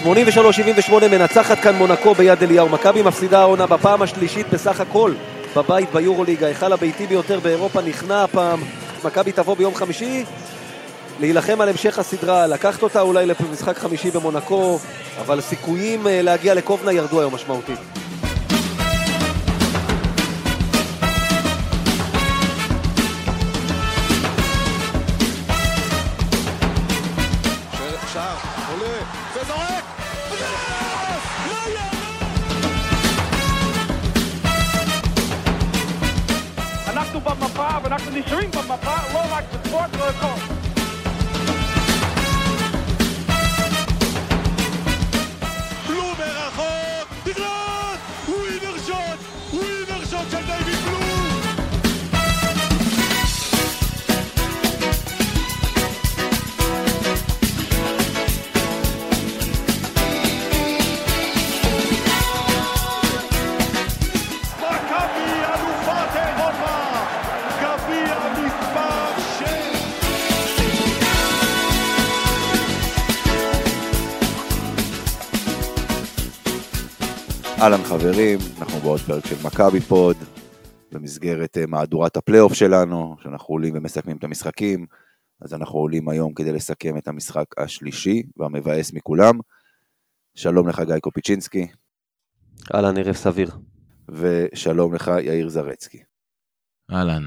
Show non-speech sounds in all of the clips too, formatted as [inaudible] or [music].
83-78 מנצחת כאן מונקו ביד אליהו. מכבי מפסידה העונה בפעם השלישית בסך הכל בבית ביורוליג. ההיכל הביתי ביותר באירופה נכנע הפעם. מכבי תבוא ביום חמישי להילחם על המשך הסדרה, לקחת אותה אולי למשחק חמישי במונקו, אבל סיכויים אה, להגיע לקובנה ירדו היום משמעותית. אהלן חברים, אנחנו בעוד פרק של מכבי פוד, במסגרת אה, מהדורת הפלייאוף שלנו, שאנחנו עולים ומסכמים את המשחקים, אז אנחנו עולים היום כדי לסכם את המשחק השלישי והמבאס מכולם. שלום לך גיא קופיצ'ינסקי. אהלן, ערב סביר. ושלום לך יאיר זרצקי. אהלן,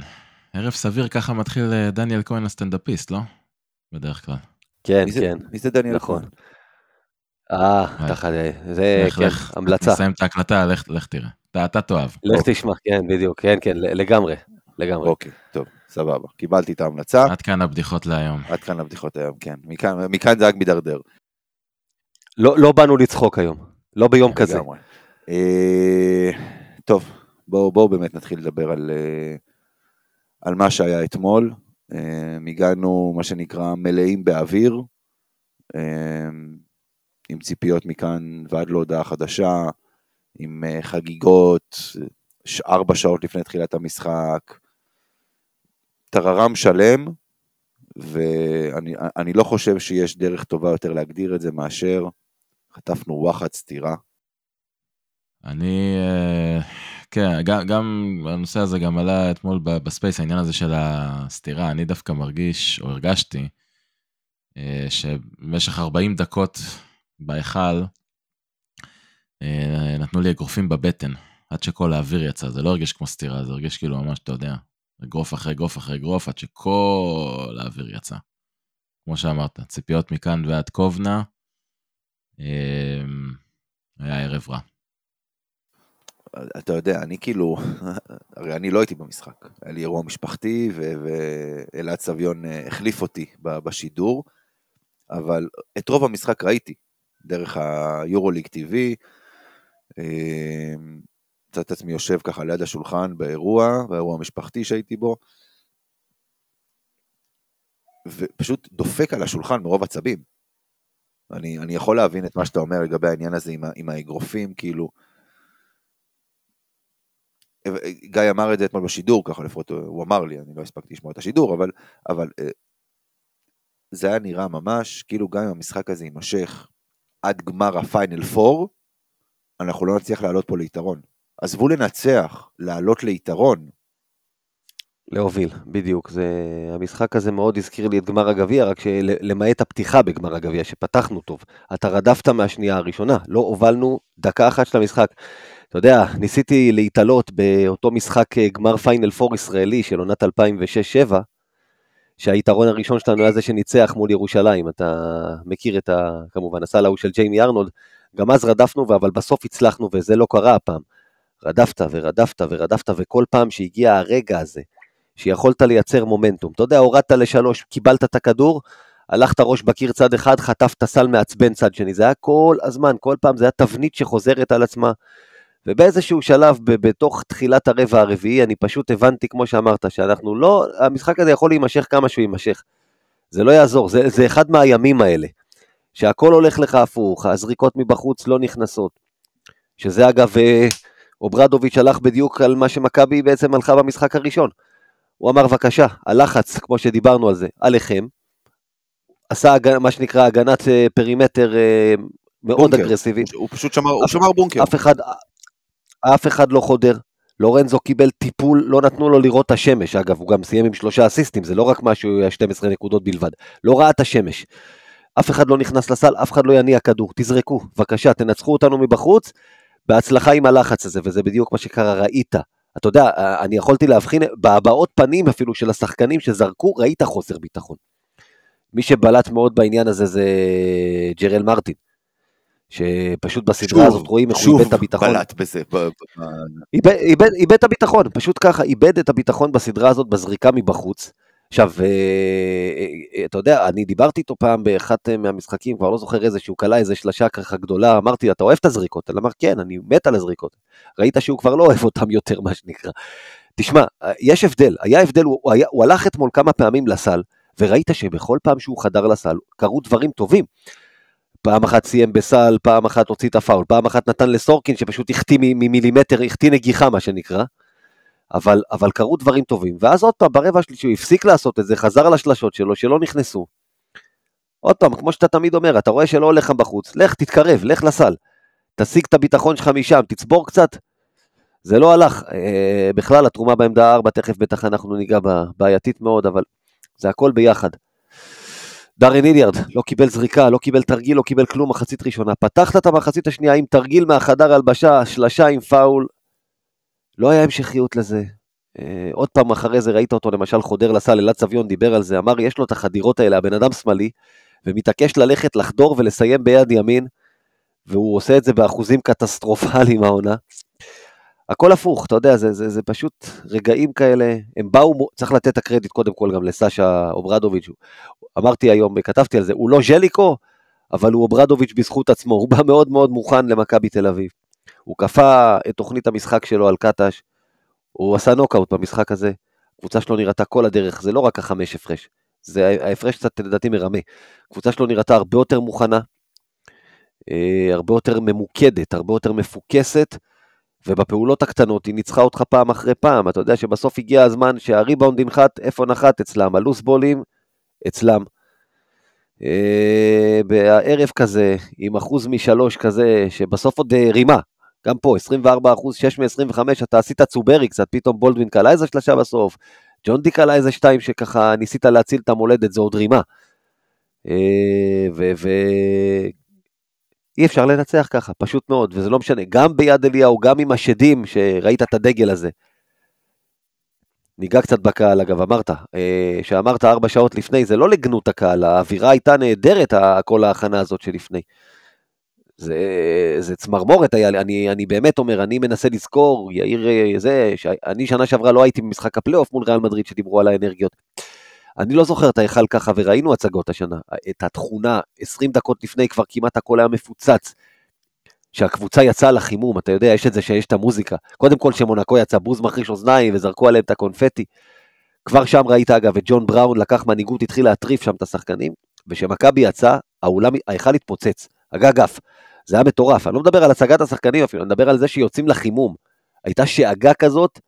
ערב סביר ככה מתחיל אה, דניאל כהן הסטנדאפיסט, לא? בדרך כלל. כן, כן. מי זה דניאל נכון. כהן? אה, תחת, זה, כן, המלצה. נסיים את ההקלטה, לך תראה. אתה תאהב. לך תשמע, כן, בדיוק, כן, כן, לגמרי, לגמרי. אוקיי, טוב, סבבה. קיבלתי את ההמלצה. עד כאן הבדיחות להיום. עד כאן הבדיחות היום, כן. מכאן זה רק מידרדר. לא, לא באנו לצחוק היום, לא ביום כזה. אה, טוב, בואו באמת נתחיל לדבר על, אה, על מה שהיה אתמול. אה, הגענו, מה שנקרא, מלאים באוויר. עם ציפיות מכאן ועד להודעה חדשה, עם אה, חגיגות, ארבע שעות לפני תחילת המשחק, טררם שלם, ואני לא חושב שיש דרך טובה יותר להגדיר את זה מאשר חטפנו וואחד סטירה. אני, אה, כן, גם, גם הנושא הזה גם עלה אתמול ב space, העניין הזה של הסטירה, אני דווקא מרגיש, או הרגשתי, אה, שבמשך 40 דקות בהיכל, אה, נתנו לי אגרופים בבטן, עד שכל האוויר יצא, זה לא הרגיש כמו סטירה, זה הרגיש כאילו ממש, אתה יודע, אגרוף אחרי אגרוף אחרי אגרוף, עד שכל האוויר יצא. כמו שאמרת, ציפיות מכאן ועד קובנה, אה, היה ערב רע. אתה יודע, אני כאילו, הרי אני לא הייתי במשחק, היה לי אירוע משפחתי ואלעד סביון אה, החליף אותי בשידור, אבל את רוב המשחק ראיתי. דרך היורוליג TV. אמ, מצא את עצמי יושב ככה ליד השולחן באירוע, באירוע המשפחתי שהייתי בו, ופשוט דופק על השולחן מרוב עצבים. אני, אני יכול להבין את מה שאתה אומר לגבי העניין הזה עם, עם האגרופים, כאילו... גיא אמר את זה אתמול בשידור, ככה לפחות הוא אמר לי, אני לא הספקתי לשמוע את השידור, אבל, אבל אה, זה היה נראה ממש, כאילו גם אם המשחק הזה יימשך עד גמר הפיינל 4, אנחנו לא נצליח לעלות פה ליתרון. עזבו לנצח, לעלות ליתרון. להוביל, בדיוק. זה... המשחק הזה מאוד הזכיר לי את גמר הגביע, רק שלמעט הפתיחה בגמר הגביע, שפתחנו טוב. אתה רדפת מהשנייה הראשונה, לא הובלנו דקה אחת של המשחק. אתה יודע, ניסיתי להתעלות באותו משחק אה, גמר פיינל 4 ישראלי של עונת 2006-2007, שהיתרון הראשון שלנו היה זה שניצח מול ירושלים, אתה מכיר את ה... כמובן, הסל ההוא של ג'יימי ארנולד, גם אז רדפנו, אבל בסוף הצלחנו, וזה לא קרה הפעם. רדפת ורדפת ורדפת, וכל פעם שהגיע הרגע הזה, שיכולת לייצר מומנטום, אתה יודע, הורדת לשלוש, קיבלת את הכדור, הלכת ראש בקיר צד אחד, חטפת סל מעצבן צד שני, זה היה כל הזמן, כל פעם זה היה תבנית שחוזרת על עצמה. ובאיזשהו שלב, בתוך תחילת הרבע הרביעי, אני פשוט הבנתי, כמו שאמרת, שאנחנו לא, המשחק הזה יכול להימשך כמה שהוא יימשך. זה לא יעזור, זה, זה אחד מהימים האלה, שהכל הולך לך הפוך, הזריקות מבחוץ לא נכנסות. שזה אגב, אה, אוברדוביץ' הלך בדיוק על מה שמכבי בעצם הלכה במשחק הראשון. הוא אמר, בבקשה, הלחץ, כמו שדיברנו על זה, עליכם, עשה מה שנקרא הגנת אה, perimeter אה, מאוד בונקר. אגרסיבית. הוא פשוט שמר, הוא שמר בונקר. אף אחד, אף אחד לא חודר. לורנזו קיבל טיפול, לא נתנו לו לראות את השמש. אגב, הוא גם סיים עם שלושה אסיסטים, זה לא רק משהו, היה 12 נקודות בלבד. לא ראה את השמש. אף אחד לא נכנס לסל, אף אחד לא יניע כדור. תזרקו, בבקשה, תנצחו אותנו מבחוץ, בהצלחה עם הלחץ הזה, וזה בדיוק מה שקרה, ראית. אתה יודע, אני יכולתי להבחין, בהבעות פנים אפילו של השחקנים שזרקו, ראית חוסר ביטחון. מי שבלט מאוד בעניין הזה זה ג'רל מרטין. שפשוט בסדרה הזאת רואים איך הוא איבד את הביטחון. שוב בלט בזה. איבד, איבד, איבד את הביטחון, פשוט ככה, איבד את הביטחון בסדרה הזאת בזריקה מבחוץ. עכשיו, אה, אה, אתה יודע, אני דיברתי איתו פעם באחד אה, מהמשחקים, כבר לא זוכר איזה, שהוא כלה איזה שלשה ככה גדולה, אמרתי, אתה אוהב את הזריקות? הוא אמר, כן, אני מת על הזריקות. ראית שהוא כבר לא אוהב אותם יותר, מה שנקרא. תשמע, יש הבדל, היה הבדל, הוא, היה, הוא הלך אתמול כמה פעמים לסל, וראית שבכל פעם שהוא חדר לסל, קרו דברים טובים. פעם אחת סיים בסל, פעם אחת הוציא את הפאול, פעם אחת נתן לסורקין שפשוט החטיא ממילימטר, החטיא נגיחה מה שנקרא, אבל, אבל קרו דברים טובים. ואז עוד פעם, ברבע השלישי הוא הפסיק לעשות את זה, חזר לשלשות שלו, שלא נכנסו. עוד פעם, כמו שאתה תמיד אומר, אתה רואה שלא הולך לך בחוץ, לך, תתקרב, לך לסל. תשיג את הביטחון שלך משם, תצבור קצת. זה לא הלך. אה, בכלל, התרומה בעמדה 4, תכף בטח אנחנו ניגע בה, בעייתית מאוד, אבל זה הכל ביחד. דארן איליארד לא קיבל זריקה, לא קיבל תרגיל, לא קיבל כלום מחצית ראשונה. פתחת את המחצית השנייה עם תרגיל מהחדר הלבשה, שלשה עם פאול. לא היה המשכיות לזה. אה, עוד פעם אחרי זה ראית אותו למשל חודר לסל, אלעד סביון דיבר על זה, אמר יש לו את החדירות האלה, הבן אדם שמאלי, ומתעקש ללכת, לחדור ולסיים ביד ימין, והוא עושה את זה באחוזים קטסטרופליים העונה. הכל הפוך, אתה יודע, זה, זה, זה פשוט רגעים כאלה, הם באו, צריך לתת את הקרדיט קודם כל גם לסשה אוברדוביץ', אמרתי היום, כתבתי על זה, הוא לא ז'ליקו, אבל הוא אוברדוביץ' בזכות עצמו, הוא בא מאוד מאוד מוכן למכבי תל אביב. הוא כפה את תוכנית המשחק שלו על קטש, הוא עשה נוקאוט במשחק הזה, הקבוצה שלו נראתה כל הדרך, זה לא רק החמש הפרש, זה ההפרש קצת לדעתי מרמה. הקבוצה שלו נראתה הרבה יותר מוכנה, אה, הרבה יותר ממוקדת, הרבה יותר מפוקסת, ובפעולות הקטנות היא ניצחה אותך פעם אחרי פעם. אתה יודע שבסוף הגיע הזמן שהריבאונד ינחת, איפה נחת? אצלם. הלוס בולים, אצלם. אה, בערב כזה, עם אחוז משלוש כזה, שבסוף עוד אה, רימה. גם פה, 24 אחוז, 6 מ-25, אתה עשית צוברי קצת, פתאום בולדווין קלה איזה שלושה בסוף. ג'ון די קלה איזה שתיים שככה ניסית להציל את המולדת, זה עוד רימה. אה. ו... אי אפשר לנצח ככה, פשוט מאוד, וזה לא משנה, גם ביד אליהו, גם עם השדים, שראית את הדגל הזה. ניגע קצת בקהל, אגב, אמרת, אה, שאמרת ארבע שעות לפני, זה לא לגנות הקהל, האווירה הייתה נהדרת, כל ההכנה הזאת שלפני. זה, זה צמרמורת היה אני, אני באמת אומר, אני מנסה לזכור, יאיר אה, זה, שאני שנה שעברה לא הייתי במשחק הפלייאוף מול ריאל מדריד שדיברו על האנרגיות. אני לא זוכר את ההיכל ככה, וראינו הצגות השנה. את התכונה, 20 דקות לפני כבר כמעט הכל היה מפוצץ. שהקבוצה יצאה לחימום, אתה יודע, יש את זה שיש את המוזיקה. קודם כל שמונקו יצא בוז מחריש אוזניים וזרקו עליהם את הקונפטי. כבר שם ראית אגב את ג'ון בראון לקח מנהיגות, התחיל להטריף שם את השחקנים, וכשמכבי יצא, האולם, ההיכל התפוצץ, הגג עף. זה היה מטורף, אני לא מדבר על הצגת השחקנים אפילו, אני מדבר על זה שיוצאים לחימום. הייתה שאגה כזאת,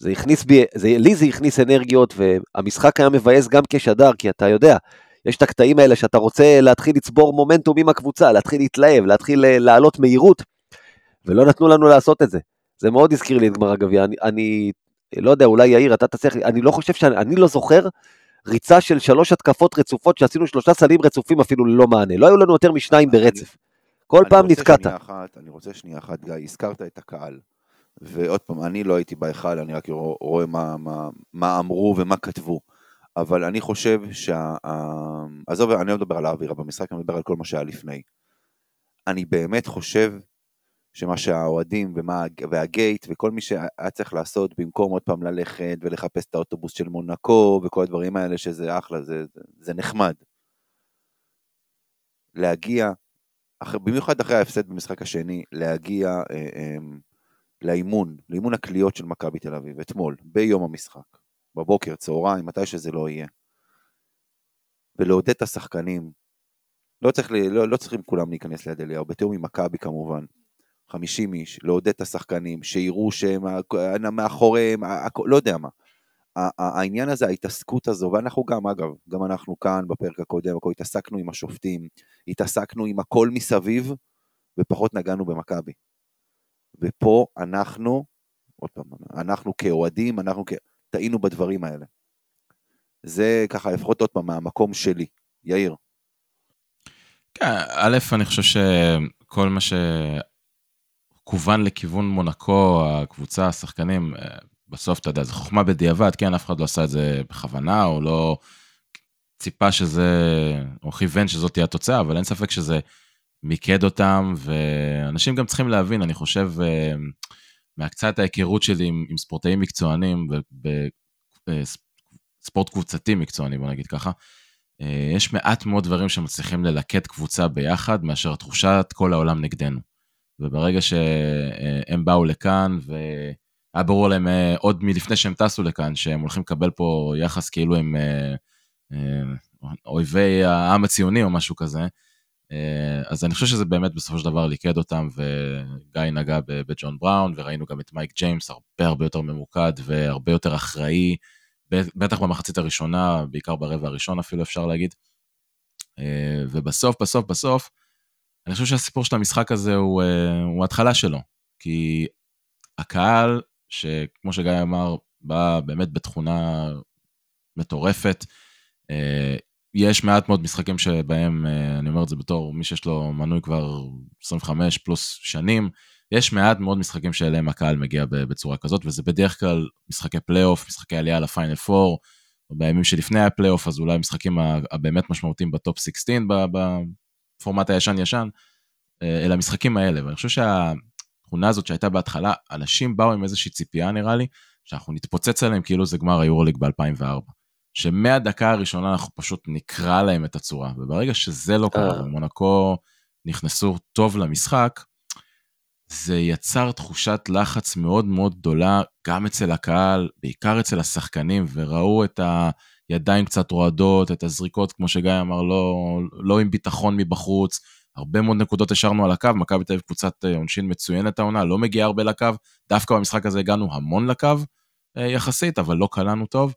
זה הכניס בי, זה, לי זה הכניס אנרגיות, והמשחק היה מבאס גם כשדר, כי אתה יודע, יש את הקטעים האלה שאתה רוצה להתחיל לצבור מומנטום עם הקבוצה, להתחיל להתלהב, להתחיל אה, לעלות מהירות, ולא נתנו לנו לעשות את זה. זה מאוד הזכיר לי את גמר הגביע, אני, אני לא יודע, אולי יאיר, אתה תצליח, אני לא חושב שאני, אני לא זוכר ריצה של שלוש התקפות רצופות, שעשינו שלושה סלים רצופים אפילו ללא מענה, לא היו לנו יותר משניים ברצף. כל פעם נתקעת. אני רוצה שנייה אחת, גיא, הזכרת את הקהל. ועוד פעם, אני לא הייתי בהיכל, אני רק רואה מה, מה, מה אמרו ומה כתבו. אבל אני חושב שה... עזוב, אני לא מדבר על האווירה במשחק, אני מדבר על כל מה שהיה לפני. אני באמת חושב שמה שהאוהדים והגייט וכל מי שהיה צריך לעשות במקום עוד פעם ללכת ולחפש את האוטובוס של מונקו וכל הדברים האלה שזה אחלה, זה, זה נחמד. להגיע, במיוחד אחרי ההפסד במשחק השני, להגיע אה, אה, לאימון, לאימון הקליעות של מכבי תל אביב, אתמול, ביום המשחק, בבוקר, צהריים, מתי שזה לא יהיה. ולעודד את השחקנים, לא, צריך, לא, לא צריכים כולם להיכנס ליד אליהו, בתיאום עם מכבי כמובן, 50 איש, לעודד את השחקנים, שיראו שהם מאחוריהם, לא יודע מה, העניין הזה, ההתעסקות הזו, ואנחנו גם, אגב, גם אנחנו כאן בפרק הקודם, הכל התעסקנו עם השופטים, התעסקנו עם הכל מסביב, ופחות נגענו במכבי. ופה אנחנו, עוד פעם, אנחנו כאוהדים, אנחנו כ... טעינו בדברים האלה. זה ככה, לפחות עוד פעם, מהמקום שלי. יאיר. כן, א', אני חושב שכל מה שכוון לכיוון מונקו, הקבוצה, השחקנים, אה, בסוף, אתה יודע, זו חוכמה בדיעבד, כן, אף אחד לא עשה את זה בכוונה, או לא ציפה שזה, או כיוון שזאת תהיה התוצאה, אבל אין ספק שזה מיקד אותם, ואנשים גם צריכים להבין, אני חושב, אה, מהקצת ההיכרות שלי עם, עם ספורטאים מקצוענים, בספורט אה, קבוצתי מקצועני, בוא נגיד ככה, אה, יש מעט מאוד דברים שמצליחים ללקט קבוצה ביחד, מאשר תחושת כל העולם נגדנו. וברגע שהם באו לכאן, והיה ברור להם עוד מלפני שהם טסו לכאן, שהם הולכים לקבל פה יחס כאילו הם אויבי העם הציוני או משהו כזה, אז אני חושב שזה באמת בסופו של דבר ליכד אותם, וגיא נגע בג'ון בראון, וראינו גם את מייק ג'יימס הרבה הרבה יותר ממוקד והרבה יותר אחראי. בטח במחצית הראשונה, בעיקר ברבע הראשון אפילו אפשר להגיד. אה, ובסוף, בסוף, בסוף, אני חושב שהסיפור של המשחק הזה הוא, אה, הוא התחלה שלו. כי הקהל, שכמו שגיא אמר, בא באמת בתכונה מטורפת. אה, יש מעט מאוד משחקים שבהם, אני אומר את זה בתור מי שיש לו מנוי כבר 25 פלוס שנים, יש מעט מאוד משחקים שאליהם הקהל מגיע בצורה כזאת, וזה בדרך כלל משחקי פלייאוף, משחקי עלייה לפיינל 4, או בימים שלפני הפלייאוף, אז אולי המשחקים הבאמת משמעותיים בטופ 16 בפורמט הישן-ישן, אה, אלה המשחקים האלה, ואני חושב שהתכונה הזאת שהייתה בהתחלה, אנשים באו עם איזושהי ציפייה נראה לי, שאנחנו נתפוצץ עליהם כאילו זה גמר היורוליג ב-2004. שמהדקה הראשונה אנחנו פשוט נקרא להם את הצורה, וברגע שזה לא קרה, אה. ומונקו נכנסו טוב למשחק, זה יצר תחושת לחץ מאוד מאוד גדולה, גם אצל הקהל, בעיקר אצל השחקנים, וראו את הידיים קצת רועדות, את הזריקות, כמו שגיא אמר, לא, לא עם ביטחון מבחוץ. הרבה מאוד נקודות השארנו על הקו, מכבי תל אביב קבוצת אה, עונשין מצוינת העונה, לא מגיעה הרבה לקו, דווקא במשחק הזה הגענו המון לקו אה, יחסית, אבל לא קלענו טוב.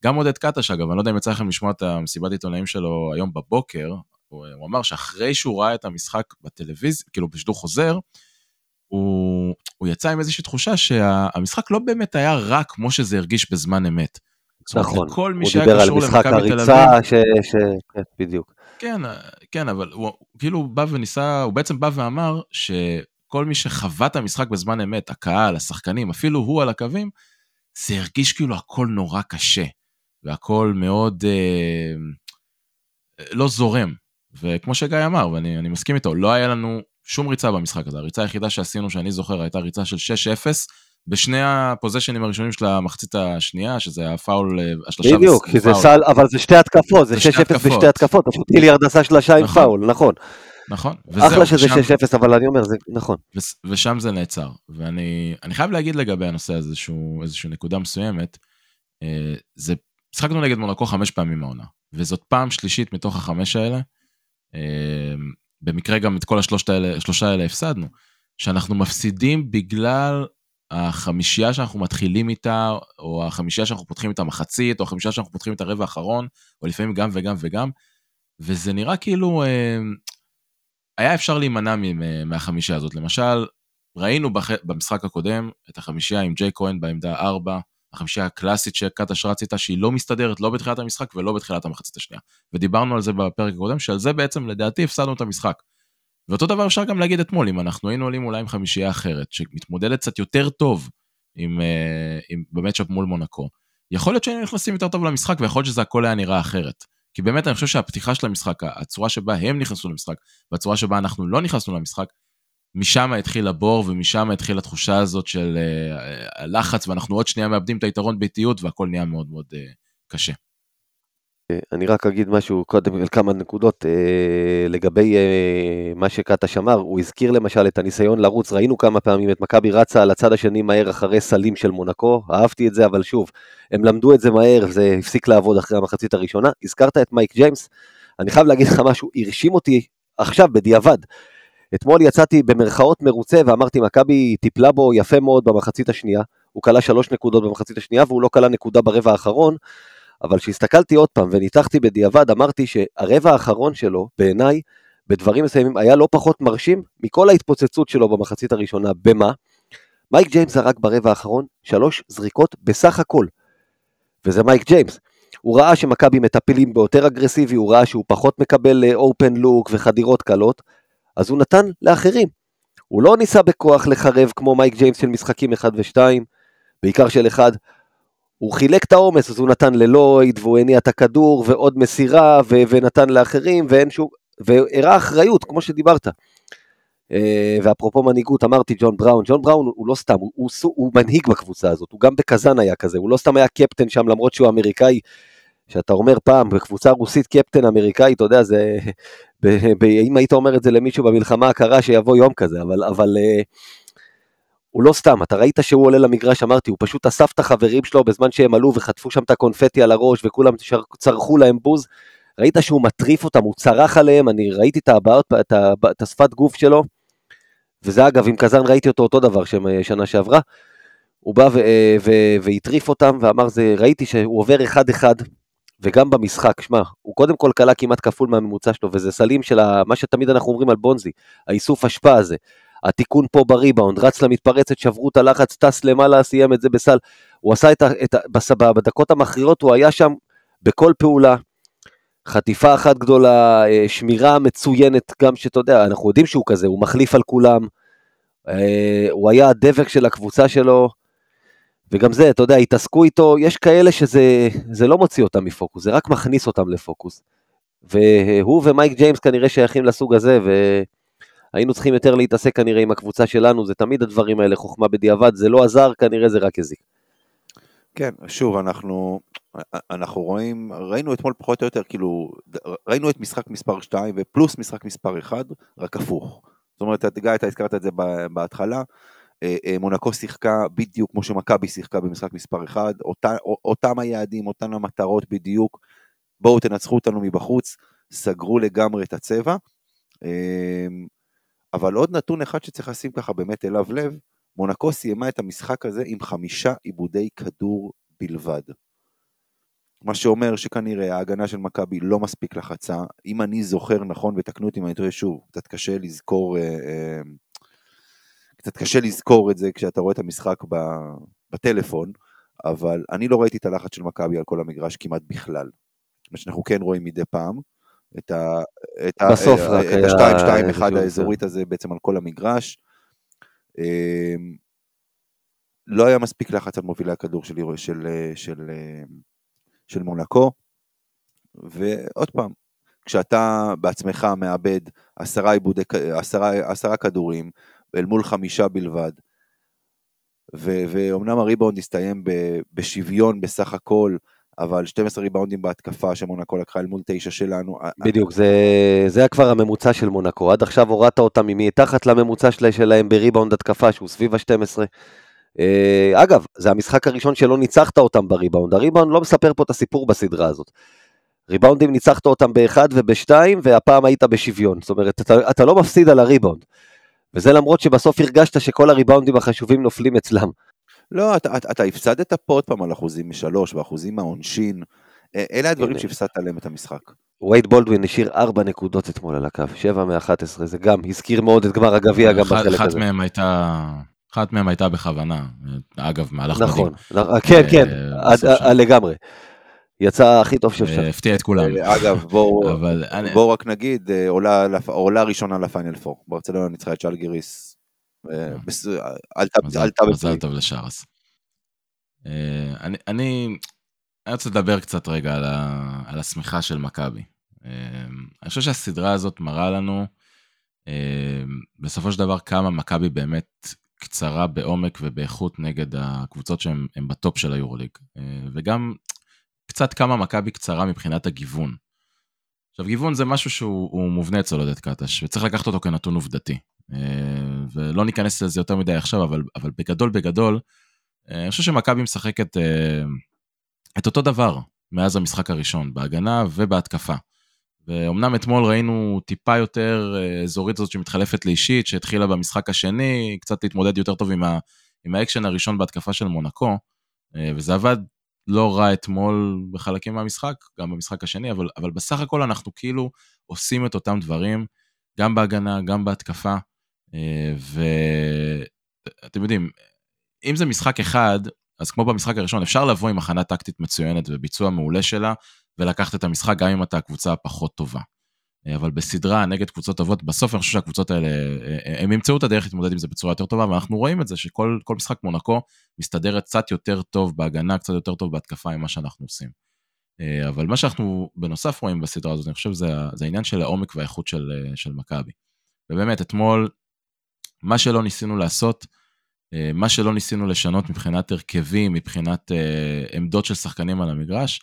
וגם עודד קטש, אגב, אני לא יודע אם יצא לכם לשמוע את המסיבת עיתונאים שלו היום בבוקר, הוא, הוא אמר שאחרי שהוא ראה את המשחק בטלוויזיה, כאילו בשידור חוזר, הוא, הוא יצא עם איזושהי תחושה שהמשחק לא באמת היה רע כמו שזה הרגיש בזמן אמת. נכון, הוא דיבר על משחק הריצה, ש... ש... כן, בדיוק. כן, כן, אבל הוא כאילו בא וניסה, הוא בעצם בא ואמר שכל מי שחווה את המשחק בזמן אמת, הקהל, השחקנים, אפילו הוא על הקווים, זה הרגיש כאילו הכל נורא קשה, והכל מאוד אה, לא זורם. וכמו שגיא אמר, ואני מסכים איתו, לא היה לנו שום ריצה במשחק הזה. הריצה היחידה שעשינו, שאני זוכר, הייתה ריצה של 6-0, בשני הפוזיישנים הראשונים של המחצית השנייה, שזה הפאול, השלושה בדיוק, כי זה סל, אבל זה שתי התקפות, זה 6-0 בשתי התקפות, פשוט איליארד עשה שלושה עם נכון. פאול, נכון. נכון. אחלה שזה 6-0, אבל אני אומר, זה נכון. ושם זה נעצר. ואני חייב להגיד לגבי הנושא הזה, איזושהי נקודה מסוימת, אה, זה, משחקנו נגד מונקו חמש פעמים העונה, וזאת פעם שלישית מתוך החמש האלה, אמ, במקרה גם את כל השלושה האלה, האלה הפסדנו, שאנחנו מפסידים בגלל החמישייה שאנחנו מתחילים איתה, או החמישייה שאנחנו פותחים את המחצית, או החמישייה שאנחנו פותחים את הרבע האחרון, או לפעמים גם וגם וגם, וזה נראה כאילו אמ, היה אפשר להימנע מהחמישייה הזאת. למשל, ראינו במשחק הקודם את החמישייה עם ג'יי כהן בעמדה 4, החמישייה הקלאסית שקטש רץ איתה, שהיא לא מסתדרת לא בתחילת המשחק ולא בתחילת המחצית השנייה. ודיברנו על זה בפרק הקודם, שעל זה בעצם לדעתי הפסדנו את המשחק. ואותו דבר אפשר גם להגיד אתמול, אם אנחנו היינו עולים אולי עם חמישייה אחרת, שמתמודדת קצת יותר טוב עם, אה, עם במצ'אפ מול מונקו, יכול להיות שהיינו נכנסים יותר טוב למשחק, ויכול להיות שזה הכל היה נראה אחרת. כי באמת אני חושב שהפתיחה של המשחק, הצורה שבה הם נכנסו למשחק, והצורה שבה אנחנו לא נכנסנו למשחק, משם התחיל הבור ומשם התחילה התחושה הזאת של uh, הלחץ ואנחנו עוד שנייה מאבדים את היתרון ביתיות והכל נהיה מאוד מאוד uh, קשה. אני רק אגיד משהו קודם על כמה נקודות uh, לגבי uh, מה שקטש אמר, הוא הזכיר למשל את הניסיון לרוץ, ראינו כמה פעמים את מכבי רצה על הצד השני מהר אחרי סלים של מונקו, אהבתי את זה אבל שוב, הם למדו את זה מהר, זה הפסיק לעבוד אחרי המחצית הראשונה, הזכרת את מייק ג'יימס, אני חייב להגיד לך משהו, הרשים אותי עכשיו בדיעבד, אתמול יצאתי במרכאות מרוצה ואמרתי מכבי טיפלה בו יפה מאוד במחצית השנייה. הוא קלע שלוש נקודות במחצית השנייה והוא לא קלע נקודה ברבע האחרון, אבל כשהסתכלתי עוד פעם וניתחתי בדיעבד, אמרתי שהרבע האחרון שלו, בעיניי, בדברים מסוימים, היה לא פחות מרשים מכל ההתפוצצות שלו במחצית הראשונה. במה? מייק ג'יימס זרק ברבע האחרון שלוש זריקות בסך הכל. וזה מייק ג'יימס. הוא ראה שמכבי מטפלים בו יותר אגרסיבי, הוא ראה שהוא פחות מקבל open אה, look וחדירות קלות, אז הוא נתן לאחרים. הוא לא ניסה בכוח לחרב כמו מייק ג'יימס של משחקים 1 ו-2, בעיקר של 1. הוא חילק את העומס, אז הוא נתן ללויד, והוא הניע את הכדור, ועוד מסירה, ו- ונתן לאחרים, ואין שום... והראה אחריות, כמו שדיברת. אה, ואפרופו מנהיגות, אמרתי ג'ון בראון, ג'ון בראון הוא לא סתם, הוא, הוא, הוא מנהיג בקבוצה הזאת, הוא גם בקזאן היה כזה, הוא לא סתם היה קפטן שם למרות שהוא אמריקאי, שאתה אומר פעם, בקבוצה רוסית קפטן אמריקאי, אתה יודע, זה, [laughs] ב, ב, אם היית אומר את זה למישהו במלחמה הקרה, שיבוא יום כזה, אבל, אבל uh, הוא לא סתם, אתה ראית שהוא עולה למגרש, אמרתי, הוא פשוט אסף את החברים שלו בזמן שהם עלו וחטפו שם את הקונפטי על הראש וכולם צרחו להם בוז, ראית שהוא מטריף אותם, הוא צרח עליהם, אני ראיתי את הבעות, את, את השפת גוף שלו, וזה אגב, עם קזאן ראיתי אותו אותו דבר שנה שעברה, הוא בא והטריף אותם ואמר, זה, ראיתי שהוא עובר אחד-אחד, וגם במשחק, שמע, הוא קודם כל כלה כמעט כפול מהממוצע שלו, וזה סלים של מה שתמיד אנחנו אומרים על בונזי, האיסוף אשפה הזה, התיקון פה בריבאונד, רץ למתפרצת, שברו את הלחץ, טס למעלה, סיים את זה בסל, הוא עשה את ה... את ה בדקות המכריעות הוא היה שם בכל פעולה, חטיפה אחת גדולה, אה, שמירה מצוינת, גם שאתה יודע, אנחנו יודעים שהוא כזה, הוא מחליף על כולם, אה, הוא היה הדבק של הקבוצה שלו, וגם זה, אתה יודע, התעסקו איתו, יש כאלה שזה לא מוציא אותם מפוקוס, זה רק מכניס אותם לפוקוס. והוא ומייק ג'יימס כנראה שייכים לסוג הזה, והיינו צריכים יותר להתעסק כנראה עם הקבוצה שלנו, זה תמיד הדברים האלה, חוכמה בדיעבד, זה לא עזר, כנראה זה רק הזיק. כן, שוב, אנחנו, אנחנו רואים, ראינו אתמול פחות או יותר, כאילו, ראינו את משחק מספר 2 ופלוס משחק מספר 1, רק הפוך. זאת אומרת, גיא, אתה הזכרת את זה בהתחלה, אה, אה, מונקו שיחקה בדיוק כמו שמכבי שיחקה במשחק מספר 1, אותה, אותם היעדים, אותן המטרות בדיוק, בואו תנצחו אותנו מבחוץ, סגרו לגמרי את הצבע. אבל עוד נתון אחד שצריך לשים ככה באמת אליו לב, מונקו סיימה את המשחק הזה עם חמישה עיבודי כדור בלבד. מה שאומר שכנראה ההגנה של מכבי לא מספיק לחצה. אם אני זוכר נכון, ותקנו אותי אם אני טועה שוב, קצת קשה לזכור, אה, אה, קצת קשה לזכור את זה כשאתה רואה את המשחק בטלפון, אבל אני לא ראיתי את הלחץ של מכבי על כל המגרש כמעט בכלל. מה שאנחנו כן רואים מדי פעם, את ה-2-2-1 האזורית הזה בעצם על כל המגרש. אמ, לא היה מספיק לחץ על מובילי הכדור של, של, של, של, של מונקו, ועוד פעם, כשאתה בעצמך מאבד עשרה, עיבודי, עשרה, עשרה כדורים אל מול חמישה בלבד, ו, ואומנם הריבאונד הסתיים בשוויון בסך הכל, אבל 12 ריבאונדים בהתקפה שמונקו לקחה אל מול 9 שלנו. בדיוק, זה, זה כבר הממוצע של מונקו. עד עכשיו הורדת אותם אם היא תחת לממוצע שלהם בריבאונד התקפה, שהוא סביב ה-12. אה, אגב, זה המשחק הראשון שלא ניצחת אותם בריבאונד. הריבאונד לא מספר פה את הסיפור בסדרה הזאת. ריבאונדים ניצחת אותם באחד ובשתיים, והפעם היית בשוויון. זאת אומרת, אתה, אתה לא מפסיד על הריבאונד. וזה למרות שבסוף הרגשת שכל הריבאונדים החשובים נופלים אצלם. לא, אתה, אתה, אתה הפסדת פה עוד פעם על אחוזים משלוש ואחוזים מהעונשין. אלה הדברים שהפסדת עליהם את המשחק. וייד בולדווין השאיר ארבע נקודות אתמול על הקו, שבע מאחת עשרה, זה גם הזכיר מאוד את גמר הגביע גם בחלק הזה. אחת מהם הייתה... אחת מהם הייתה בכוונה, אגב, מהלך נכון, מדהים. נכון, כן, כן, אה, לגמרי. יצא הכי טוב שאפשר. הפתיע את כולם. אה, אגב, בואו רק נגיד, אה, עולה ראשונה לפיינל פור. ברצלונה ניצחה את שלגיריס אה, עלתה בפנים. מזל טוב לשרס. אה, אני, רוצה לדבר קצת רגע על, השמיכה של מכבי. אה, אני חושב שהסדרה הזאת מראה לנו בסופו של דבר כמה מכבי באמת קצרה בעומק ובאיכות נגד הקבוצות שהן בטופ של היורוליג. וגם קצת כמה מכבי קצרה מבחינת הגיוון. עכשיו גיוון זה משהו שהוא מובנה אצל עודד קטש וצריך לקחת אותו כנתון עובדתי. אה, ולא ניכנס לזה יותר מדי עכשיו, אבל, אבל בגדול בגדול, אה, אני חושב שמכבי משחקת אה, את אותו דבר מאז המשחק הראשון, בהגנה ובהתקפה. ואומנם אתמול ראינו טיפה יותר אזורית הזאת שמתחלפת לאישית, שהתחילה במשחק השני, קצת להתמודד יותר טוב עם, ה, עם האקשן הראשון בהתקפה של מונקו, וזה עבד לא רע אתמול בחלקים מהמשחק, גם במשחק השני, אבל, אבל בסך הכל אנחנו כאילו עושים את אותם דברים, גם בהגנה, גם בהתקפה, ואתם יודעים, אם זה משחק אחד, אז כמו במשחק הראשון, אפשר לבוא עם הכנה טקטית מצוינת וביצוע מעולה שלה, ולקחת את המשחק גם אם אתה הקבוצה הפחות טובה. אה, אבל בסדרה נגד קבוצות טובות, בסוף אני חושב שהקבוצות האלה, אה, הם ימצאו את הדרך להתמודד עם זה בצורה יותר טובה, ואנחנו רואים את זה שכל משחק מונקו מסתדרת קצת יותר טוב בהגנה, קצת יותר טוב בהתקפה ממה שאנחנו עושים. אה, אבל מה שאנחנו בנוסף רואים בסדרה הזאת, אני חושב זה, זה העניין של העומק והאיכות של, של מכבי. ובאמת, אתמול, מה שלא ניסינו לעשות, מה שלא ניסינו לשנות מבחינת הרכבים, מבחינת עמדות של שחקנים על המגרש,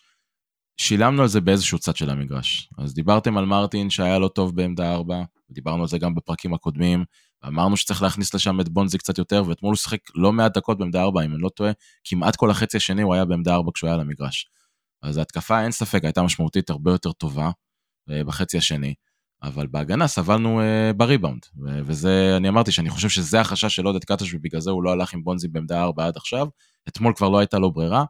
שילמנו על זה באיזשהו צד של המגרש. אז דיברתם על מרטין שהיה לא טוב בעמדה 4, ודיברנו על זה גם בפרקים הקודמים, ואמרנו שצריך להכניס לשם את בונזי קצת יותר, ואתמול הוא שיחק לא מעט דקות בעמדה 4, אם אני לא טועה, כמעט כל החצי השני הוא היה בעמדה 4 כשהוא היה על המגרש. אז ההתקפה, אין ספק, הייתה משמעותית הרבה יותר טובה uh, בחצי השני, אבל בהגנה סבלנו uh, בריבאונד, וזה, אני אמרתי שאני חושב שזה החשש של עודד קטש, ובגלל זה הוא לא הלך עם בונזי בעמדה 4 עד עכשיו, אתמול כבר לא הייתה לו ברירה,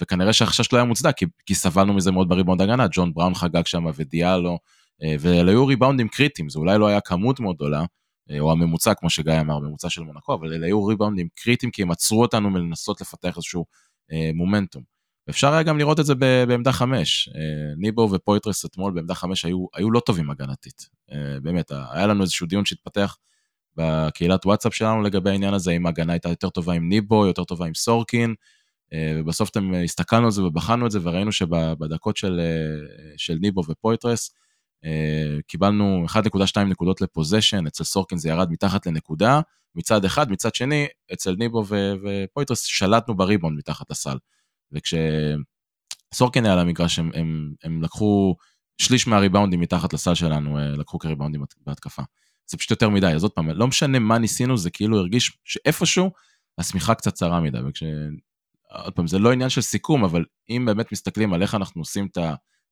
וכנראה שהחשש לא היה מוצדק, כי, כי סבלנו מזה מאוד בריבאונד הגנה, ג'ון בראון חגג שם ודיאלו, אה, ואלה היו ריבאונדים קריטיים, זה אולי לא היה כמות מאוד גדולה, אה, או הממוצע, כמו שגיא אמר, ממוצע של מונקו, אבל אלה היו ריבאונדים קריטיים, כי הם עצרו אותנו מלנסות לפתח איזשהו אה, מומנטום. אפשר היה גם לראות את זה בעמדה חמש. אה, ניבו ופויטרס אתמול בעמדה חמש היו, היו לא טובים הגנתית. אה, באמת, היה לנו איזשהו דיון שהתפתח בקהילת וואטסאפ שלנו לגבי העניין הזה, אם ההגנה הייתה יותר טובה עם ניבו, יותר טובה עם סורקין, אה, ובסוף אתמול הסתכלנו על זה ובחנו את זה וראינו שבדקות של, של ניבו ופויטרס קיבלנו 1.2 נקודות ל possession, אצל סורקין זה ירד מתחת לנקודה מצד אחד, מצד שני אצל ניבו ופויטרס שלטנו בריבאונד מתחת לסל. וכשסורקין היה על המגרש הם, הם, הם לקחו שליש מהריבאונדים מתחת לסל שלנו, לקחו כריבאונדים בהתקפה. זה פשוט יותר מדי, אז עוד פעם, לא משנה מה ניסינו, זה כאילו הרגיש שאיפשהו השמיכה קצת צרה מדי, וכש... עוד פעם, זה לא עניין של סיכום, אבל אם באמת מסתכלים על איך אנחנו עושים את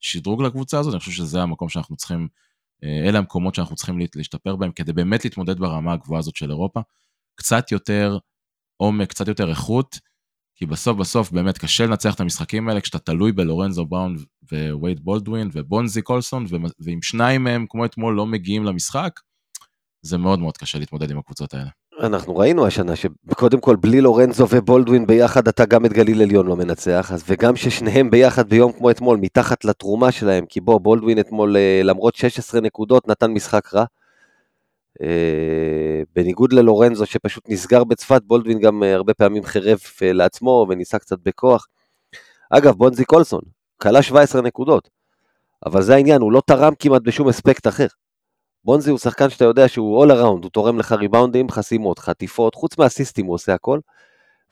השדרוג לקבוצה הזאת, אני חושב שזה המקום שאנחנו צריכים, אה, אלה המקומות שאנחנו צריכים להשתפר בהם, כדי באמת להתמודד ברמה הגבוהה הזאת של אירופה. קצת יותר עומק, קצת יותר איכות, כי בסוף בסוף באמת קשה לנצח את המשחקים האלה כשאתה תלוי בלורנזו בראון ווייד בולדווין ובונזי קולסון, ואם שניים מהם כמו אתמול לא מגיעים למשחק, זה מאוד מאוד קשה להתמודד עם הקבוצות האלה. אנחנו ראינו השנה שקודם כל בלי לורנזו ובולדווין ביחד אתה גם את גליל עליון לא מנצח, אז וגם ששניהם ביחד ביום כמו אתמול מתחת לתרומה שלהם, כי בוא בולדווין אתמול אה, למרות 16 נקודות נתן משחק רע. אה, בניגוד ללורנזו שפשוט נסגר בצפת, בולדווין גם אה, הרבה פעמים חירב לעצמו וניסה קצת בכוח. אגב, בונזי קולסון, כלה 17 נקודות, אבל זה העניין, הוא לא תרם כמעט בשום אספקט אחר. בונזי הוא שחקן שאתה יודע שהוא all around, הוא תורם לך ריבאונדים, חסימות, חטיפות, חוץ מהסיסטים הוא עושה הכל.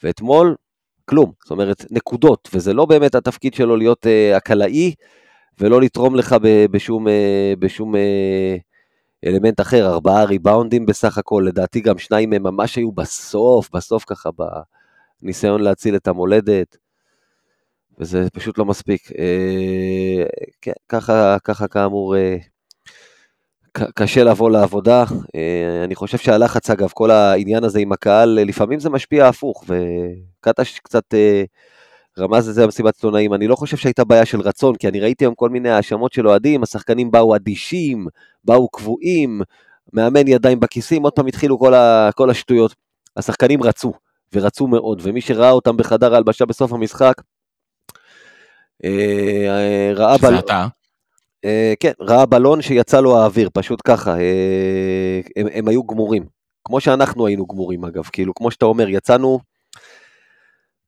ואתמול, כלום, זאת אומרת, נקודות, וזה לא באמת התפקיד שלו להיות uh, הקלעי, ולא לתרום לך ב, בשום, uh, בשום uh, אלמנט אחר, ארבעה ריבאונדים בסך הכל, לדעתי גם שניים מהם ממש היו בסוף, בסוף ככה, בניסיון להציל את המולדת, וזה פשוט לא מספיק. Uh, כן, ככה, ככה כאמור, uh, קשה לבוא לעבודה. אה, אני חושב שהלחץ, אגב, כל העניין הזה עם הקהל, אה, לפעמים זה משפיע הפוך, וקטש קצת אה, רמז את זה במסיבת עיתונאים. אני לא חושב שהייתה בעיה של רצון, כי אני ראיתי היום כל מיני האשמות של אוהדים, השחקנים באו אדישים, באו קבועים, מאמן ידיים בכיסים, עוד פעם התחילו כל, ה, כל השטויות. השחקנים רצו, ורצו מאוד, ומי שראה אותם בחדר ההלבשה בסוף המשחק, ראה... שזה אתה. אה, כן, ראה בלון שיצא לו האוויר, פשוט ככה, אה, הם, הם היו גמורים. כמו שאנחנו היינו גמורים אגב, כאילו, כמו שאתה אומר, יצאנו,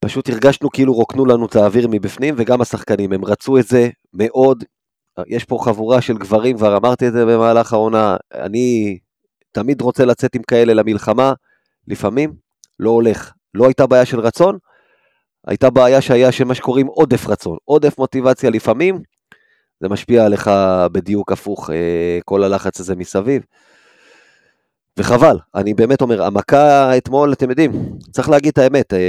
פשוט הרגשנו כאילו רוקנו לנו את האוויר מבפנים, וגם השחקנים, הם רצו את זה מאוד. יש פה חבורה של גברים, כבר אמרתי את זה במהלך העונה, אני תמיד רוצה לצאת עם כאלה למלחמה, לפעמים לא הולך. לא הייתה בעיה של רצון, הייתה בעיה שהיה שמה שקוראים עודף רצון, עודף מוטיבציה לפעמים, זה משפיע עליך בדיוק הפוך, אה, כל הלחץ הזה מסביב. וחבל, אני באמת אומר, המכה אתמול, אתם יודעים, צריך להגיד את האמת, אה,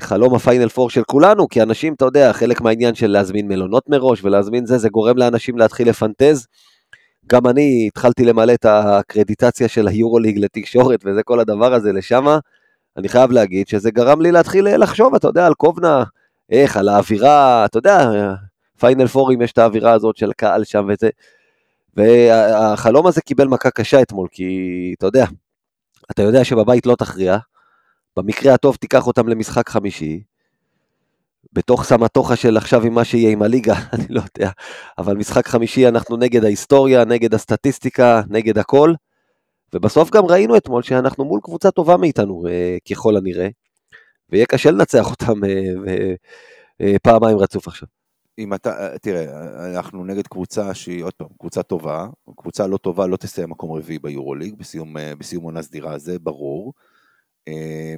חלום הפיינל פור של כולנו, כי אנשים, אתה יודע, חלק מהעניין של להזמין מלונות מראש ולהזמין זה, זה גורם לאנשים להתחיל לפנטז. גם אני התחלתי למלא את הקרדיטציה של היורוליג לתקשורת וזה כל הדבר הזה לשמה. אני חייב להגיד שזה גרם לי להתחיל לחשוב, אתה יודע, על קובנה, איך, על האווירה, אתה יודע, פיינל פורים יש את האווירה הזאת של קהל שם וזה. והחלום הזה קיבל מכה קשה אתמול, כי אתה יודע, אתה יודע שבבית לא תכריע, במקרה הטוב תיקח אותם למשחק חמישי, בתוך סמטוחה של עכשיו עם מה שיהיה עם הליגה, [laughs] אני לא יודע, אבל משחק חמישי אנחנו נגד ההיסטוריה, נגד הסטטיסטיקה, נגד הכל, ובסוף גם ראינו אתמול שאנחנו מול קבוצה טובה מאיתנו, אה, ככל הנראה, ויהיה קשה לנצח אותם אה, אה, פעמיים רצוף עכשיו. אם אתה, תראה, אנחנו נגד קבוצה שהיא עוד פעם, קבוצה טובה, קבוצה לא טובה לא תסיים מקום רביעי ביורוליג בסיום, בסיום עונה סדירה, זה ברור.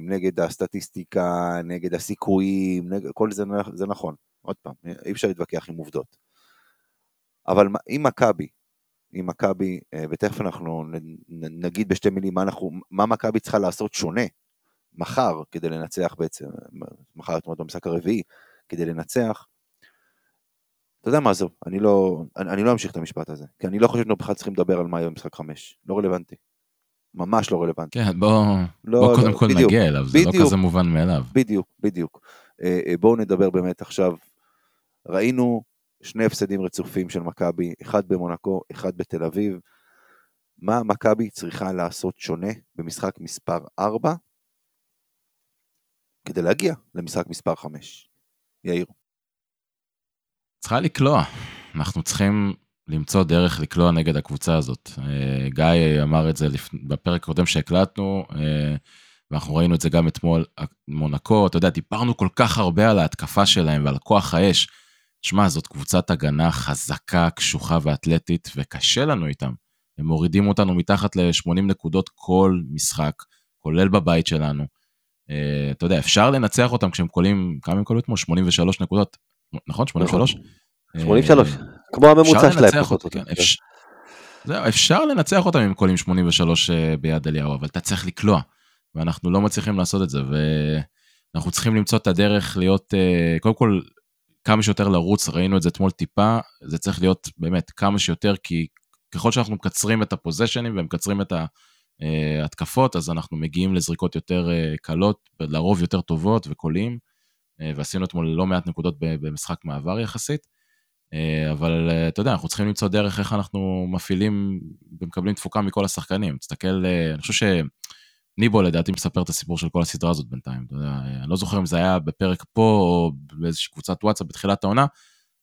נגד הסטטיסטיקה, נגד הסיכויים, נגד, כל זה, זה נכון, עוד פעם, אי אפשר להתווכח עם עובדות. אבל אם מכבי, אם מכבי, ותכף אנחנו נגיד בשתי מילים מה, אנחנו, מה מכבי צריכה לעשות שונה מחר כדי לנצח בעצם, מחר אתמול במשחק הרביעי, כדי לנצח, אתה יודע מה, עזוב, אני לא, אני, אני לא אמשיך את המשפט הזה, כי אני לא חושב שאנחנו בכלל צריכים לדבר על מה יהיה במשחק חמש, לא רלוונטי. ממש לא רלוונטי. כן, בוא, לא, בוא לא, קודם כל בדיוק, נגיע אליו, זה לא בדיוק, לא כזה מובן מאליו. בדיוק, בדיוק. אה, אה, בואו נדבר באמת עכשיו, ראינו שני הפסדים רצופים של מכבי, אחד במונקו, אחד בתל אביב. מה מכבי צריכה לעשות שונה במשחק מספר 4 כדי להגיע למשחק מספר 5? יאיר. צריכה לקלוע. אנחנו צריכים למצוא דרך לקלוע נגד הקבוצה הזאת. אה, גיא אמר את זה בפרק הקודם שהקלטנו, אה, ואנחנו ראינו את זה גם אתמול, מונקו, אתה יודע, דיברנו כל כך הרבה על ההתקפה שלהם ועל כוח האש. שמע, זאת קבוצת הגנה חזקה, קשוחה ואתלטית, וקשה לנו איתם. הם מורידים אותנו מתחת ל-80 נקודות כל משחק, כולל בבית שלנו. אתה יודע, אפשר לנצח אותם כשהם קולים, כמה הם קולו אתמול? 83 נקודות, נכון? 83? 83, uh, כמו הממוצע שלהם. כן, זהו, אפשר לנצח אותם עם קולים 83 uh, ביד אליהו, אבל אתה צריך לקלוע, ואנחנו לא מצליחים לעשות את זה, ואנחנו צריכים למצוא את הדרך להיות, uh, קודם כל, כמה שיותר לרוץ, ראינו את זה אתמול טיפה, זה צריך להיות באמת כמה שיותר, כי ככל שאנחנו מקצרים את הפוזיישנים ומקצרים את ההתקפות, אז אנחנו מגיעים לזריקות יותר אה, קלות, לרוב יותר טובות וקולים, אה, ועשינו אתמול לא מעט נקודות במשחק מעבר יחסית. אה, אבל אתה יודע, אנחנו צריכים למצוא דרך איך אנחנו מפעילים ומקבלים תפוקה מכל השחקנים. תסתכל, אני חושב ש... ניבו לדעתי מספר את הסיפור של כל הסדרה הזאת בינתיים, אתה יודע, אני לא זוכר אם זה היה בפרק פה או באיזושהי קבוצת וואטסאפ בתחילת העונה,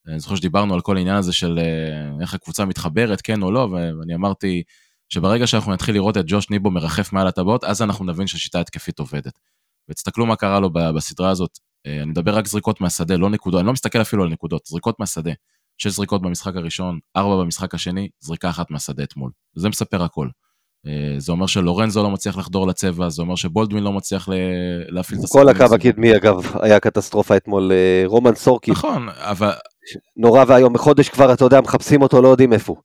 אני זוכר שדיברנו על כל העניין הזה של אה, איך הקבוצה מתחברת, כן או לא, ואני אמרתי שברגע שאנחנו נתחיל לראות את ג'וש ניבו מרחף מעל הטבעות, אז אנחנו נבין שהשיטה התקפית עובדת. ותסתכלו מה קרה לו בסדרה הזאת, אה, אני מדבר רק זריקות מהשדה, לא נקודות, אני לא מסתכל אפילו על נקודות, זריקות מהשדה. שש זריקות במשחק הראשון, ארבע במשחק השני, זריקה אחת מהשדה אתמול. זה מספר הכל. אה, זה אומר שלורנזו לא מצליח לחדור לצבע, זה אומר שבולדווין לא מצליח להפעיל את הסרטים. כל הקו הקדמי אגב היה קטסטרופה אתמול, אה, רומן סורקי. נכון, אבל... נורא ואיום, בחודש כבר, אתה יודע, מחפשים אותו, לא יודעים איפה הוא.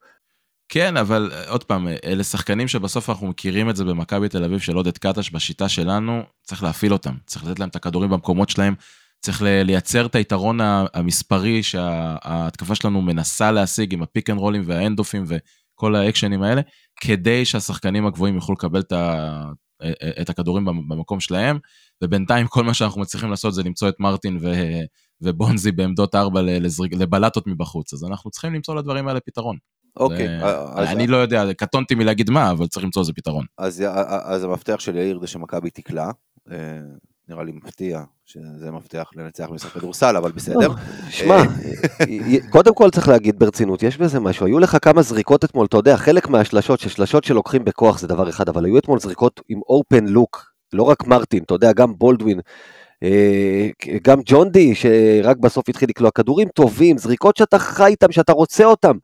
כן, אבל אה, עוד פעם, אלה שחקנים שבסוף אנחנו מכירים את זה במכבי תל אביב של עודד קטש בשיטה שלנו, צריך להפעיל אותם, צריך לתת להם את הכדורים במקומות שלהם, צריך לייצר את היתרון המספרי שההתקפה שלנו מנסה להשיג עם הפיק אנד רולים וההנדאופים וכל האקשנים האלה, כדי שהשחקנים הגבוהים יוכלו לקבל את, ה, את הכדורים במקום שלהם, ובינתיים כל מה שאנחנו מצליחים לעשות זה למצוא את מרטין ו, ובונזי בעמדות ארבע לזרי-, לקליעות מבחוץ, אז אנחנו צריכים למצוא לדברים האלה פתרון. אוקיי. אז... אני לא יודע, קטונתי מלהגיד מה, אבל צריך למצוא איזה פתרון. אז, אז המפתח של יאיר זה שמכבי תקלע. אה, נראה לי מפתיע שזה מפתח לנצח במשחק כדורסל, אבל בסדר. שמע, קודם כל צריך להגיד ברצינות, יש בזה משהו. היו לך כמה זריקות אתמול, אתה יודע, חלק מהשלשות, ששלשות שלוקחים בכוח זה דבר אחד, אבל היו אתמול זריקות עם אופן לוק, לא רק מרטין, אתה יודע, גם בולדווין, אה, גם ג'ון די, שרק בסוף התחיל לקלוע כדורים טובים, זריקות שאתה חי איתם, שאתה רוצה אותם.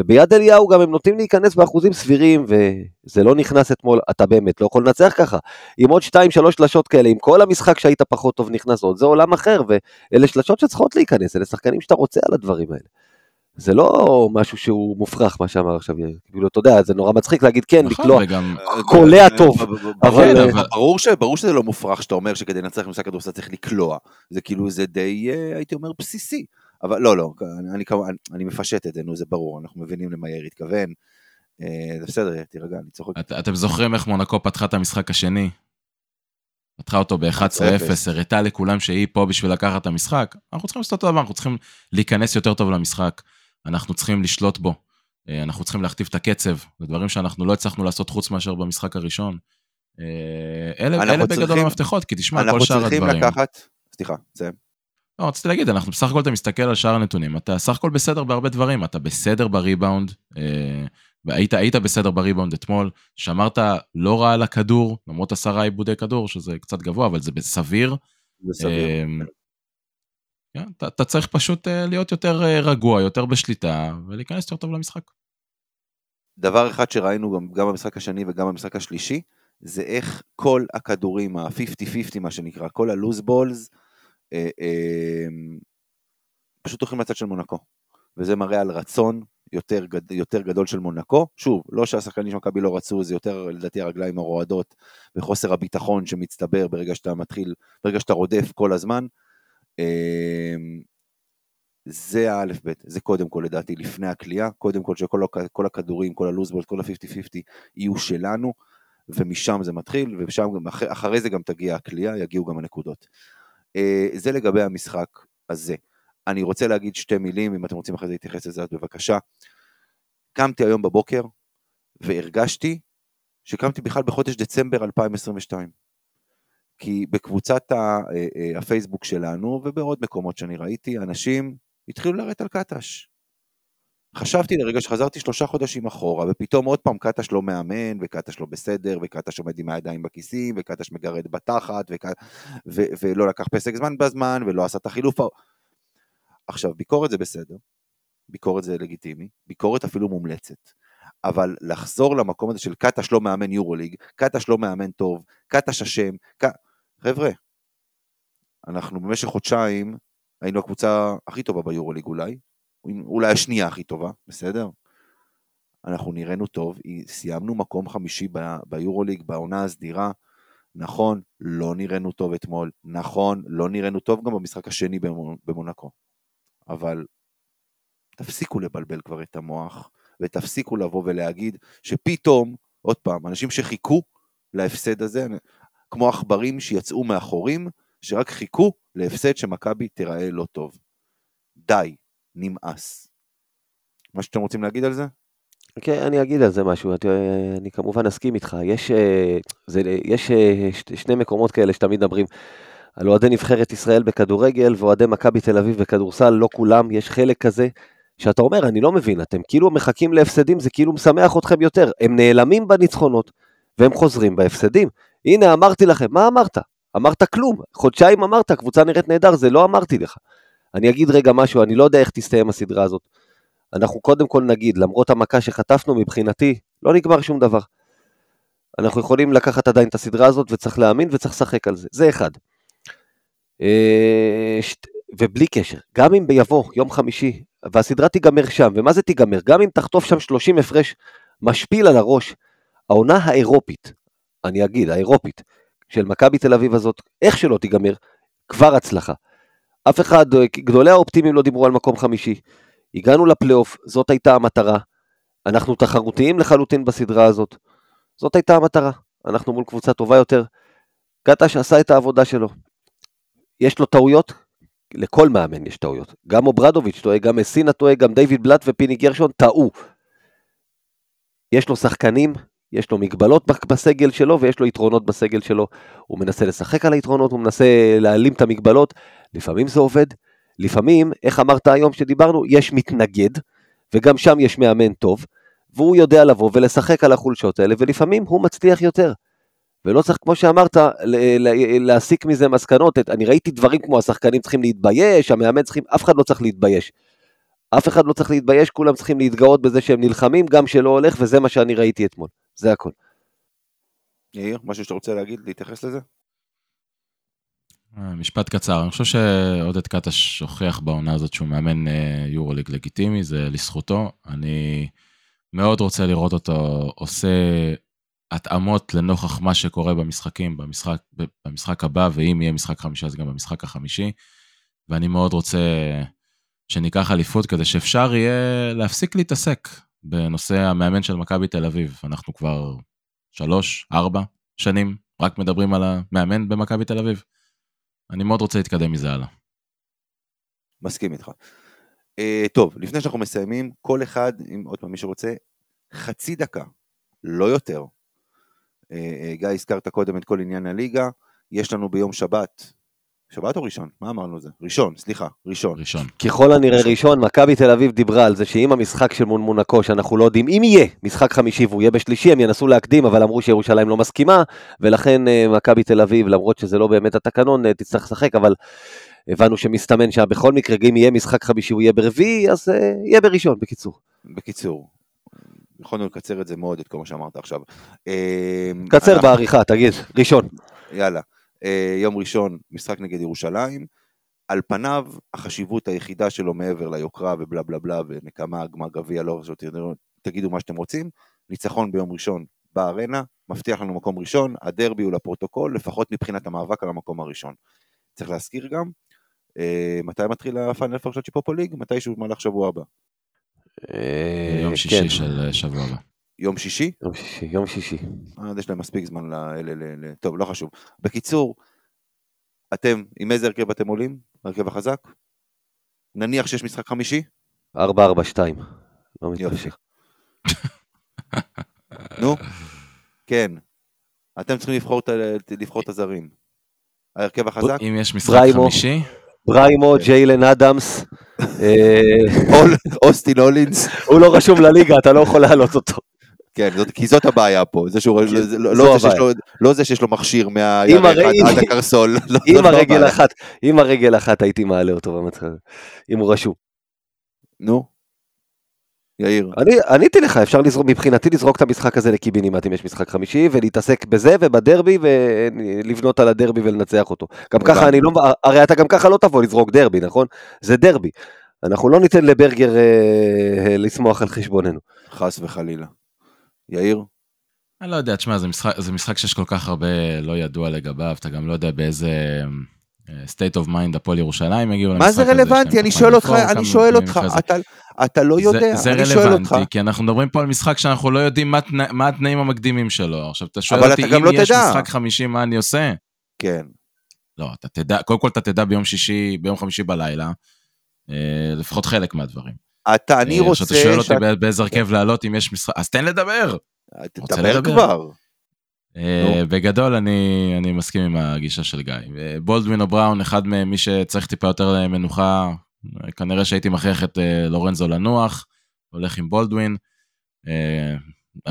וביד אליהו גם הם נוטים להיכנס באחוזים סבירים, וזה לא נכנס אתמול, אתה באמת לא יכול לנצח ככה. עם עוד 2-3 שלשות כאלה, עם כל המשחק שהיית פחות טוב נכנס עוד, זה עולם אחר, ואלה שלשות שצריכות להיכנס, אלה שחקנים שאתה רוצה על הדברים האלה. זה לא משהו שהוא מופרך, מה שאמר עכשיו, כאילו, אתה יודע, זה נורא מצחיק להגיד כן, לקלוע, קולע טוב, אבל... ברור שזה לא מופרך שאתה אומר שכדי לנצח משחק כדורסל צריך לקלוע, זה כאילו, זה די, אה, הייתי אומר, בסיסי. אבל לא, לא, אני, אני, אני מפשט את זה, נו, זה ברור, אנחנו מבינים למה יאיר התכוון. אה, זה בסדר, תירגע, אני צוחק. את, אתם זוכרים איך מונקו פתחה את המשחק השני? פתחה אותו ב-11-0, הראתה לכולם שהיא פה בשביל לקחת את המשחק, אנחנו צריכים לעשות אותו דבר, אנחנו צריכים להיכנס יותר טוב למשחק, אנחנו צריכים לשלוט בו, אה, אנחנו צריכים להכתיב את הקצב, זה דברים שאנחנו לא הצלחנו לעשות חוץ מאשר במשחק הראשון. אה, אלה, אלה בגדול המפתחות, כי תשמע, כל שאר הדברים. אנחנו צריכים לקחת, סליחה, סיים. לא, רציתי להגיד, אנחנו בסך הכל אתה מסתכל על שאר הנתונים, אתה סך הכל בסדר בהרבה דברים, אתה בסדר בריבאונד, אה, והיית היית בסדר בריבאונד אתמול, שמרת לא רע על הכדור, למרות עשרה עיבודי כדור, שזה קצת גבוה, אבל זה בסביר. בסביר. אה, כן, אתה, אתה צריך פשוט אה, להיות יותר רגוע, יותר בשליטה, ולהיכנס יותר טוב למשחק. דבר אחד שראינו גם, גם במשחק השני וגם במשחק השלישי, זה איך כל הכדורים, ה-50-50 מה שנקרא, כל הלוז בולס, אה, אה, פשוט הולכים לצד של מונקו. וזה מראה על רצון יותר, גד, יותר גדול של מונקו. שוב, לא שהשחקנים של מכבי לא רצו, זה יותר לדעתי הרגליים הרועדות וחוסר הביטחון שמצטבר ברגע שאתה מתחיל, ברגע שאתה רודף כל הזמן. אה, זה האלף בית, זה קודם כל לדעתי לפני הכלייה, קודם כל שכל הכדורים, כל הלוזבולט, כל ה-50-50 יהיו שלנו, ומשם זה מתחיל, ואחרי זה גם תגיע הכלייה, יגיעו גם הנקודות. אה, זה לגבי המשחק הזה. אני רוצה להגיד שתי מילים, אם אתם רוצים אחרי זה להתייחס לזה, אז בבקשה. קמתי היום בבוקר והרגשתי שקמתי בכלל בחודש דצמבר 2022. כי בקבוצת אה, אה, הפייסבוק שלנו ובעוד מקומות שאני ראיתי, אנשים התחילו לרדת על קטש. חשבתי לרגע שחזרתי שלושה חודשים אחורה, ופתאום עוד פעם קטש לא מאמן, וקטש לא בסדר, וקטש עומד עם הידיים בכיסים, וקטש מגרד בתחת, וק... ו... ולא לקח פסק זמן בזמן, ולא עשה את החילוף. עכשיו, ביקורת זה בסדר, ביקורת זה לגיטימי, ביקורת אפילו מומלצת, אבל לחזור למקום הזה של קטש לא מאמן יורוליג, קטש לא מאמן טוב, קטש אשם, ק... חבר'ה, אנחנו במשך חודשיים היינו הקבוצה הכי טובה ביורוליג אולי, אולי השנייה הכי טובה, בסדר? אנחנו נראינו טוב, סיימנו מקום חמישי ביורוליג בעונה הסדירה, נכון, לא נראינו טוב אתמול, נכון, לא נראינו טוב גם במשחק השני במונקו, אבל תפסיקו לבלבל כבר את המוח, ותפסיקו לבוא ולהגיד שפתאום, עוד פעם, אנשים שחיכו להפסד הזה, כמו עכברים שיצאו מהחורים, שרק חיכו להפסד שמכבי תיראה לא טוב. די, נמאס. מה שאתם רוצים להגיד על זה? כן, okay, אני אגיד על זה משהו, אני, אני כמובן אסכים איתך. יש, אה, זה, יש אה, שני מקומות כאלה שתמיד מדברים על אוהדי נבחרת ישראל בכדורגל ואוהדי מכבי תל אביב בכדורסל, לא כולם, יש חלק כזה שאתה אומר, אני לא מבין, אתם כאילו מחכים להפסדים, זה כאילו משמח אתכם יותר. הם נעלמים בניצחונות והם חוזרים בהפסדים. הנה, אמרתי לכם, מה אמרת? אמרת כלום. חודשיים אמרת, קבוצה נראית נהדר, זה לא אמרתי לך. אני אגיד רגע משהו, אני לא יודע איך תסתיים הסדרה הזאת. אנחנו קודם כל נגיד, למרות המכה שחטפנו, מבחינתי, לא נגמר שום דבר. אנחנו יכולים לקחת עדיין את הסדרה הזאת, וצריך להאמין וצריך לשחק על זה. זה אחד. אה, ובלי קשר, גם אם יבוא יום חמישי, והסדרה תיגמר שם, ומה זה תיגמר? גם אם תחטוף שם 30 הפרש משפיל על הראש, העונה האירופית, אני אגיד, האירופית, של מכבי תל אביב הזאת, איך שלא תיגמר, כבר הצלחה. אף אחד, גדולי האופטימיים לא דיברו על מקום חמישי. הגענו לפלייאוף, זאת הייתה המטרה. אנחנו תחרותיים לחלוטין בסדרה הזאת. זאת הייתה המטרה. אנחנו מול קבוצה טובה יותר. קטש עשה את העבודה שלו. יש לו טעויות? לכל מאמן יש טעויות. גם אוברדוביץ' טועה, גם מסינה טועה, גם דיוויד בלאט ופיני גרשון טעו. יש לו שחקנים יש לו מגבלות בסגל שלו ויש לו יתרונות בסגל שלו. הוא מנסה לשחק על היתרונות, הוא מנסה להעלים את המגבלות. לפעמים זה עובד, לפעמים, איך אמרת היום שדיברנו, יש מתנגד, וגם שם יש מאמן טוב, והוא יודע לבוא ולשחק על החולשות האלה, ולפעמים הוא מצליח יותר. ולא צריך, כמו שאמרת, להסיק מזה מסקנות. אני ראיתי דברים כמו השחקנים צריכים להתבייש, המאמן צריכים, אף אחד לא צריך להתבייש. אף אחד לא צריך להתבייש, כולם צריכים להתגאות בזה שהם נלחמים, גם שלא הולך, וזה מה שאני ראיתי אתמול. זה הכל. יאיר, משהו שאתה רוצה להגיד, להתייחס לזה? אה, משפט קצר, אני חושב שעודד קטש הוכיח בעונה הזאת שהוא מאמן אה, יורוליג לגיטימי, זה לזכותו. אני מאוד רוצה לראות אותו עושה התאמות לנוכח מה שקורה במשחקים, במשחק, במשחק הבא, ואם יהיה משחק חמישי אז גם במשחק החמישי. ואני מאוד רוצה שניקח אליפות כדי שאפשר יהיה להפסיק להתעסק בנושא המאמן של מכבי תל אביב. אנחנו כבר שלוש, ארבע שנים רק מדברים על המאמן במכבי תל אביב. אני מאוד רוצה להתקדם מזה הלאה. מסכים איתך. Uh, טוב, לפני שאנחנו מסיימים, כל אחד, אם עוד פעם מי שרוצה, חצי דקה, לא יותר. Uh, uh, גיא, הזכרת קודם את כל עניין הליגה, יש לנו ביום שבת, שבת או ראשון? מה אמרנו זה? ראשון, סליחה, ראשון. ראשון. ככל הנראה ראשון, מכבי תל אביב דיברה על זה שאם המשחק של מונמונקו, שאנחנו לא יודעים, אם יהיה משחק חמישי והוא יהיה בשלישי, הם ינסו להקדים, אבל אמרו שירושלים לא מסכימה, ולכן אה, מכבי תל אביב, למרות שזה לא באמת התקנון, אה, תצטרך לשחק, אבל הבנו שמסתמן שבכל מקרה, אם יהיה משחק חמישי הוא יהיה ברביעי, אז אה, יהיה בראשון, בקיצור. בקיצור, יכולנו לקצר את זה מאוד, את כל מה שאמרת עכשיו. קצר אנחנו- בעריכה, תגיד, ראשון. יאללה. אה, יום ראשון, משחק נגד ירושלים. על פניו, החשיבות היחידה שלו מעבר ליוקרה ובלה בלה בלה ונקמה, גמר גביע, לא חשוב, תגידו- מה שאתם רוצים. ניצחון ביום ראשון בארנה, מבטיח לנו מקום ראשון, הדרבי הוא לפרוטוקול, לפחות מבחינת המאבק על המקום הראשון. צריך להזכיר גם, אה, מתי מתחיל הפיינל פור של ליג? מתישהו במהלך שבוע הבא. אה, יום כן, שישי של שבוע הבא. יום שישי? יום שישי, יום שישי. אז יש להם מספיק זמן ל... ל, ל, ל טוב, לא חשוב. בקיצור, אתם, עם איזה הרכב אתם עולים? הרכב החזק? נניח שיש משחק חמישי? 4-4-2. לא יופי. מתפשט. [laughs] נו, כן. אתם צריכים לבחור את, לבחור את הזרים. ההרכב החזק? אם יש משחק בריימו. חמישי, בריימו, ג'יילן אדמס, אה, אוסטין הולינס? הוא לא רשום לליגה, אתה לא יכול להעלות אותו. כן, זאת, כי זאת הבעיה פה. זה שהוא, זה, לא, לא, זה. לו, לא זה שיש לו מכשיר הרי- עד, הקרסול. [laughs] לא, עם לא הרגל. אחת, עם הרגל אחת הייתי מעלה אותו במצב הזה, אם הוא רשום. נו. יאיר. אני עניתי לך, אפשר לזרוק, מבחינתי לזרוק את המשחק הזה לקיבינימט אם יש משחק חמישי, ולהתעסק בזה ובדרבי, ולבנות על הדרבי ולנצח אותו. גם ככה. אני לא, הרי אתה גם ככה לא תבוא לזרוק דרבי, נכון? זה דרבי. אנחנו לא ניתן לברגר אה, לשמוח על חשבוננו. חס וחלילה. יאיר? אני לא יודע, תשמע, זה משחק, זה משחק שיש כל כך הרבה לא ידוע לגביו, אתה גם לא יודע באיזה אה, state of mind הפועל ירושלים הגיעו למשחק מה הזה. זה יש להם רלוונטי? אני שואל אותך, אני שואל אותך, זה. אתה, אתה לא יודע, זה, אני זה שואל אותך. רלוונטי, כי אנחנו מדברים פה על משחק שאנחנו לא יודעים מה, תנא, מה התנאים המקדימים שלו. עכשיו, אתה שואל אותי, אתה אם לא יש תדע. משחק חמישי, מה אני עושה? כן. לא, אתה תדע, קודם כל אתה תדע ביום שישי, ביום חמישי בלילה, אה, לפחות חלק מהדברים. אתה, אני אה, רוצה... אתה שואל אותי באיזה הרכב לעלות אם יש משחק, אז תן לדבר. רוצה תדבר? כבר. אה, בגדול אני, אני מסכים עם הגישה של גיא. אה, בולדווין או בראון, אחד מהם, מי שצריך טיפה יותר מנוחה, אה, כנראה שהייתי מכריח את אה, לורנזו לנוח, הולך עם בולדווין. אה,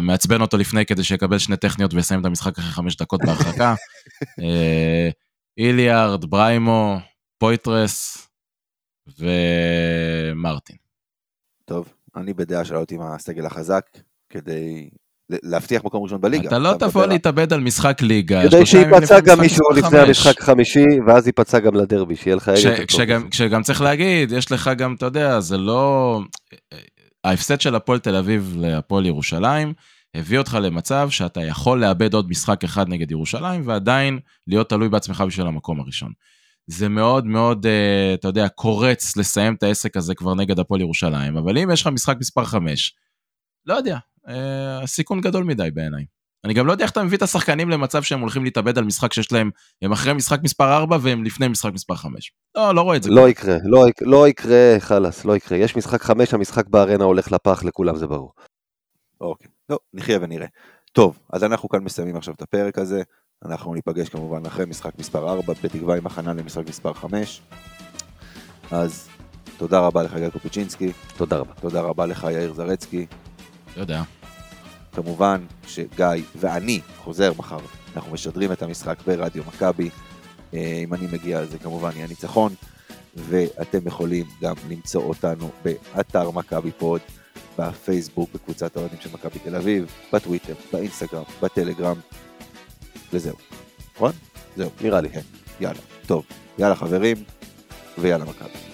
מעצבן אותו לפני כדי שיקבל שני טכניות ויסיים את המשחק אחרי חמש דקות בהרחקה. [laughs] אה, איליארד, בריימו, פויטרס ומרטין. טוב, אני בדעה של לעלות עם הסגל החזק, כדי להבטיח מקום ראשון בליגה. אתה לא תבוא להתאבד על משחק ליגה. כדי שייפצע גם מישהו לפני. המשחק החמישי, ואז ייפצע גם לדרבי, שיהיה לך ערב טוב. כשגם צריך להגיד, יש לך גם, אתה יודע, זה לא... ההפסד של הפועל תל אביב להפועל ירושלים, הביא אותך למצב שאתה יכול לאבד עוד משחק אחד נגד ירושלים, ועדיין להיות תלוי בעצמך בשביל המקום הראשון. זה מאוד מאוד, אה, אתה יודע, קורץ לסיים את העסק הזה כבר נגד הפועל ירושלים, אבל אם יש לך משחק מספר 5, לא יודע, אה, הסיכון גדול מדי בעיניי. אני גם לא יודע איך אתה מביא את השחקנים למצב שהם הולכים להתאבד על משחק שיש להם, הם אחרי משחק מספר 4 והם לפני משחק מספר 5. לא, לא רואה את זה. לא יקרה, לא, יק- לא יקרה, חלאס, לא יקרה. יש משחק חמש, המשחק בארנה הולך לפח, לכולם זה ברור. אוקיי, לא, נחיה ונראה. טוב, אז אנחנו כאן מסיימים עכשיו את הפרק הזה. אנחנו ניפגש כמובן אחרי משחק מספר 4, בתקווה עם הכנה למשחק מספר 5. אז תודה רבה לך גיא קופיצ'ינסקי, תודה רבה. תודה רבה לך יאיר זרצקי. לא יודע. כמובן שגיא ואני חוזר מחר, אנחנו משדרים את המשחק ברדיו מכבי. אה, אם אני מגיע אז זה כמובן יהיה ניצחון, ואתם יכולים גם למצוא אותנו באתר מכבי פוד, בפייסבוק, בקבוצת האוהדים של מכבי תל אביב, בטוויטר, באינסטגרם, בטלגרם, וזהו. נכון? זהו. נראה לי. כן, יאללה. טוב, יאללה חברים, ויאללה מכבי.